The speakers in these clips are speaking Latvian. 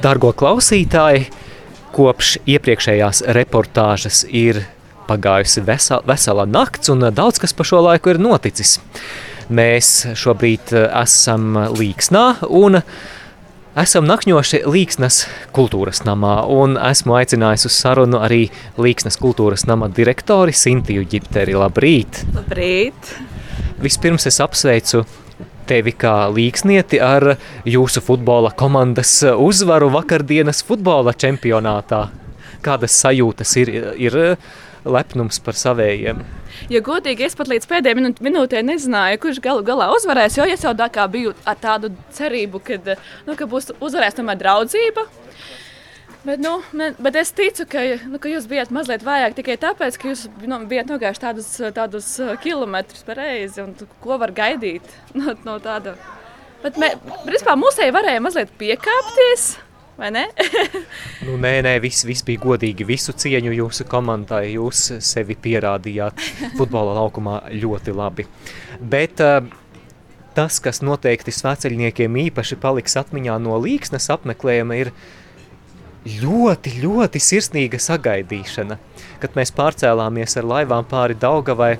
Dargo klausītāji, kopš iepriekšējās reportāžas ir pagājusi vesela, vesela nakts un daudz kas pa šo laiku ir noticis. Mēs šobrīd esam Līksnā un Esam nakņoši Līksnes kultūras namā un esmu aicinājis uz sarunu arī Līksnes kultūras nama direktori Sintiju Ģipteri. Labrīt! Labrīt! Vispirms es apsveicu tevi kā līksnieti ar jūsu futbola komandas uzvaru vakardienas futbola čempionātā. Kādas sajūtas ir, ir lepnums par savējiem? Ja godīgi, es pat līdz pēdējai minūtē nezināju, kurš galu galā uzvarēs. Jo es jau tā kā biju ar tādu cerību, kad, nu, ka būs uzvarēs tomēr draudzība. Bet, nu, bet es ticu, ka, nu, ka jūs bijat mazliet vājāk tikai tāpēc, ka jūs nu, bijat nogājuši tādus, tādus kilometrus pa reizi. Ko var gaidīt no, no tāda? Bet, mē, principā, mūsēji varēja mazliet piekāpties. nu, nē, nē, viss, viss bija godīgi. Visu cieņu jūsu komandai. Jūs sevi pierādījāt futbola laukumā ļoti labi. Bet uh, tas, kas noteikti sveceļniekiem īpaši paliks atmiņā no līksnes apmeklējuma, ir ļoti, ļoti sirsnīga sagaidīšana. Kad mēs pārcēlāmies ar laivām pāri Daugavai,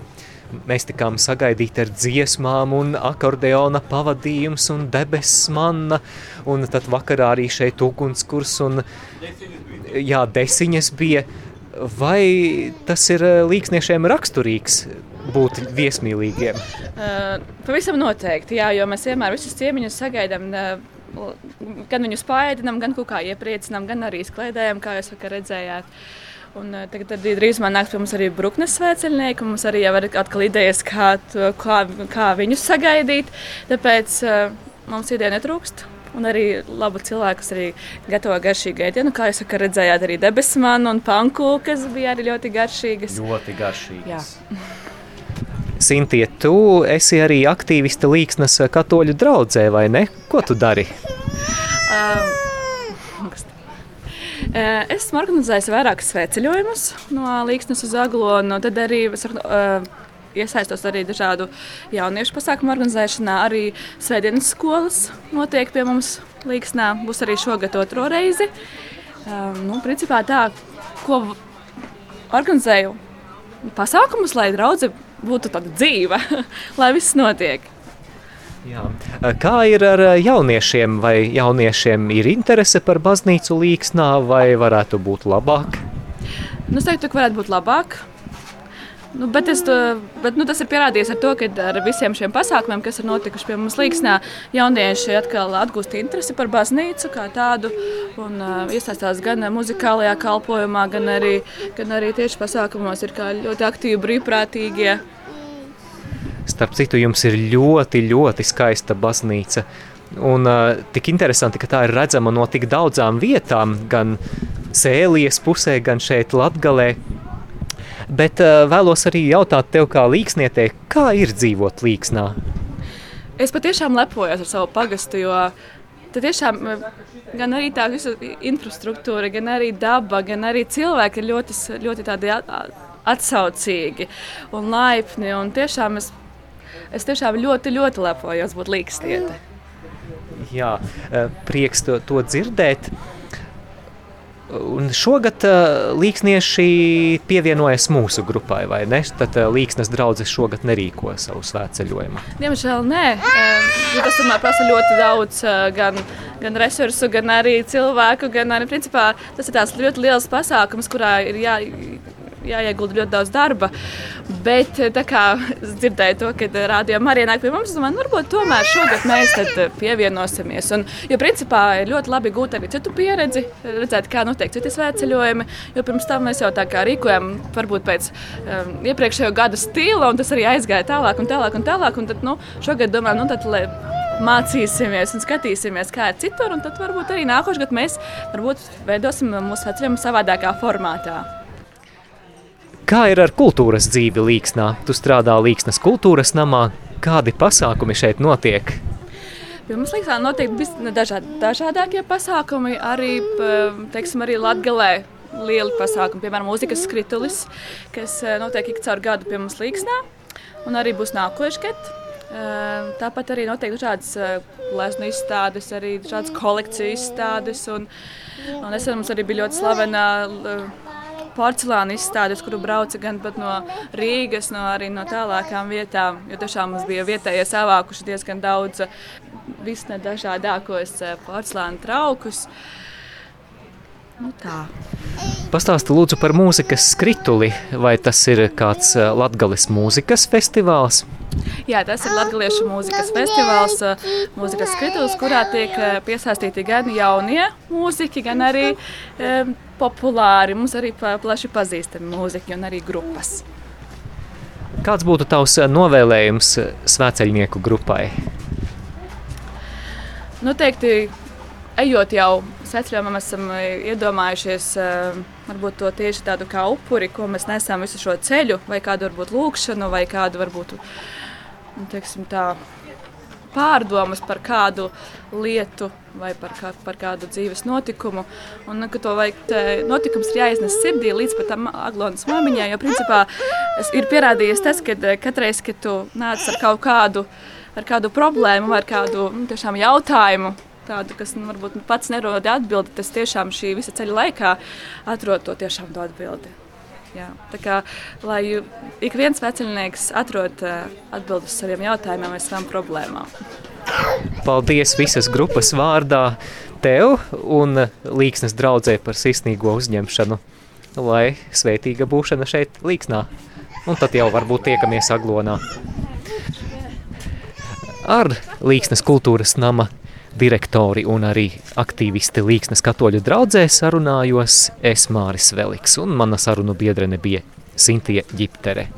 Mēs tikām sagaidīti ar dziesmām, un akordeona pavadījums, un debesis manna, un tad vakarā arī šeit ugunskurs, un jā, desiņas bija. Vai tas ir eh, līksniešiem raksturīgs būt viesmīlīgiem? Uh, pavisam noteikti, jā, jo mēs vienmēr visus ciemiņus sagaidām. Uh, gan viņus pāēdinām, gan kaut kā iepriecinām, gan arī sklaidējam, kā jūs vakar redzējāt. Un, uh, tagad arī drīzumā nāks pie mums arī Bruknes svēceļnieki. Mums arī jau ir atkal idejas, kā, to, kā, kā viņus sagaidīt. Tāpēc uh, mums ideja netrūkst. Un arī labu cilvēku, kas arī gatavo garšīgu ēdienu. Kā jūs sakat, redzējāt arī debesmanu un panku, kas bija arī ļoti garšīgas. Ļoti garšīgas. Sintie, tu esi arī aktīviste Līksnes katoļu draudzē, vai ne? Ko tu dari? Um, Eh, es esmu organizējis vairākus sveceļojumus no Līksnes uz Aglo, un tad arī es uh, iesaistos arī dažādu jauniešu pasākumu organizēšanā. Arī svētdienas skolas notiek pie mums Līksnā. Būs arī šogad otro reizi. Um, nu, principā tā, ko organizēju pasākumus, lai draudze būtu tāda dzīva, lai viss notiek. Jā. Kā ir ar jauniešiem? Vai jauniešiem ir interese par baznīcu līksnā, vai varētu būt labāk? Nu, es teiktu, ka varētu būt labāk. Nu, bet, es, bet nu, tas ir pierādījies ar to, ka ar visiem šiem pasākumiem, kas ir notikuši pie mums Līksnā, jaunieši atkal atgūst interesi par baznīcu kā tādu un uh, iesaistās gan muzikālajā kalpojumā, gan arī, gan arī tieši pasākumos ir ļoti aktīvi brīvprātīgie. Starp citu, jums ir ļoti, ļoti skaista baznīca. Un uh, tik interesanti, ka tā ir redzama no tik daudzām vietām, gan Sēlijas pusē, gan šeit Latgalē. Bet uh, vēlos arī jautāt tev kā līksnietē, kā ir dzīvot līksnā? Es patiešām lepojos ar savu pagastu, jo Tad tiešām gan arī tā visa infrastruktūra, gan arī daba, gan arī cilvēki ir ļoti, ļoti tādi atsaucīgi un laipni. Un tiešām es es tiešām ļoti, ļoti lepojos būt līkstiete. Jā, eh, prieks to, to dzirdēt. Un šogad uh, līksnieši pievienojas mūsu grupai, vai ne? Tad uh, līksnes draudzes šogad nerīko savu svētceļojumu. Diemžēl nē. Uh, tas tomēr prasa ļoti daudz uh, gan, gan resursu, gan arī cilvēku, gan arī principā tas ir tāds ļoti liels pasākums, kurā ir jā, jāiegulda ļoti daudz darba. Bet tā kā es dzirdēju to, ka rādījumā arī nāk pie mums, domāju, nu, varbūt tomēr šogad mēs pievienosimies. Un, jo principā ir ļoti labi gūt arī citu pieredzi, redzēt, kā notiek citi svētceļojumi. Jo pirms tam mēs jau tā kā rīkojam, varbūt pēc um, iepriekšējo gadu stila, un tas arī aizgāja tālāk un tālāk un tālāk. Un tad, nu, šogad domājam, nu, tad, lai mācīsimies un skatīsimies, kā ir citur. Tad varbūt arī nākošais gads mēs varbūt veidosim mūsu ceļojumu savādākā formātā. Kā ir ar kultūras dzīvi Līksnā? Tu strādā Līksnas kultūras namā. Kādi pasākumi šeit notiek? Pie mums Līksnā notiek dažād, dažādākie pasākumi. Arī, teiksim, arī Latgalē lieli pasākumi, piemēram, mūzikas skritulis, kas eh, notiek ik caur gadu pie mums Līksnā. Un arī būs nākošais gads. Tāpat arī notiek dažādas glezno izstādes, arī dažādas kolekciju izstādes. Un, un es mums arī bija ļoti slavena porcelāna izstādes, kuru brauca gan no Rīgas, no arī no tālākām vietām. Jo tiešām mums bija vietējie savākuši diezgan daudz visnedažādākos porcelāna traukus. Nu tā. Pastāsti lūdzu par mūzikas skrituli, vai tas ir kāds Latgales mūzikas festivāls? Jā, tas ir Latviešu mūzikas festivāls, mūzikas skritulis, kurā tiek piesaistīti gan jaunie mūziķi, gan arī e, populāri, mums arī plaši pazīstami mūziķi un arī grupas. Kāds būtu tavs novēlējums svēceļnieku grupai? Noteikti, ejot jau Sveceļojumā mēs esam iedomājušies varbūt to tieši tādu kā upuri, ko mēs nesam visu šo ceļu, vai kādu varbūt lūkšanu, vai kādu varbūt, nu, teiksim tā, pārdomas par kādu lietu vai par, kā, par kādu dzīves notikumu. Un, ka to vajag, notikums ir jāiznes sirdī līdz pat tam aglonas māmiņai, jo principā ir pierādījies tas, ka katreiz, kad tu nāc ar kaut kādu, ar kādu problēmu vai ar kādu nu, jautājumu, tādu, kas nu, varbūt nu, pats nerod atbildi, tas tiešām šī visa ceļa laikā atrod to tiešām to atbildi. Jā, tā kā lai ik viens vecinieks atrod uh, atbildes uz saviem jautājumiem vai savām problēmām. Paldies visas grupas vārdā tev un Līksnes draudzē par sirsnīgo uzņemšanu, lai svētīga būšana šeit Līksnā. Un tad jau varbūt tiekamies Aglonā. Ar Līksnes kultūras nama direktori un arī aktīvisti Līksnes katoļu draudzē sarunājos es Māris Veliks un mana sarunu biedrene bija Sintie Ģiptere.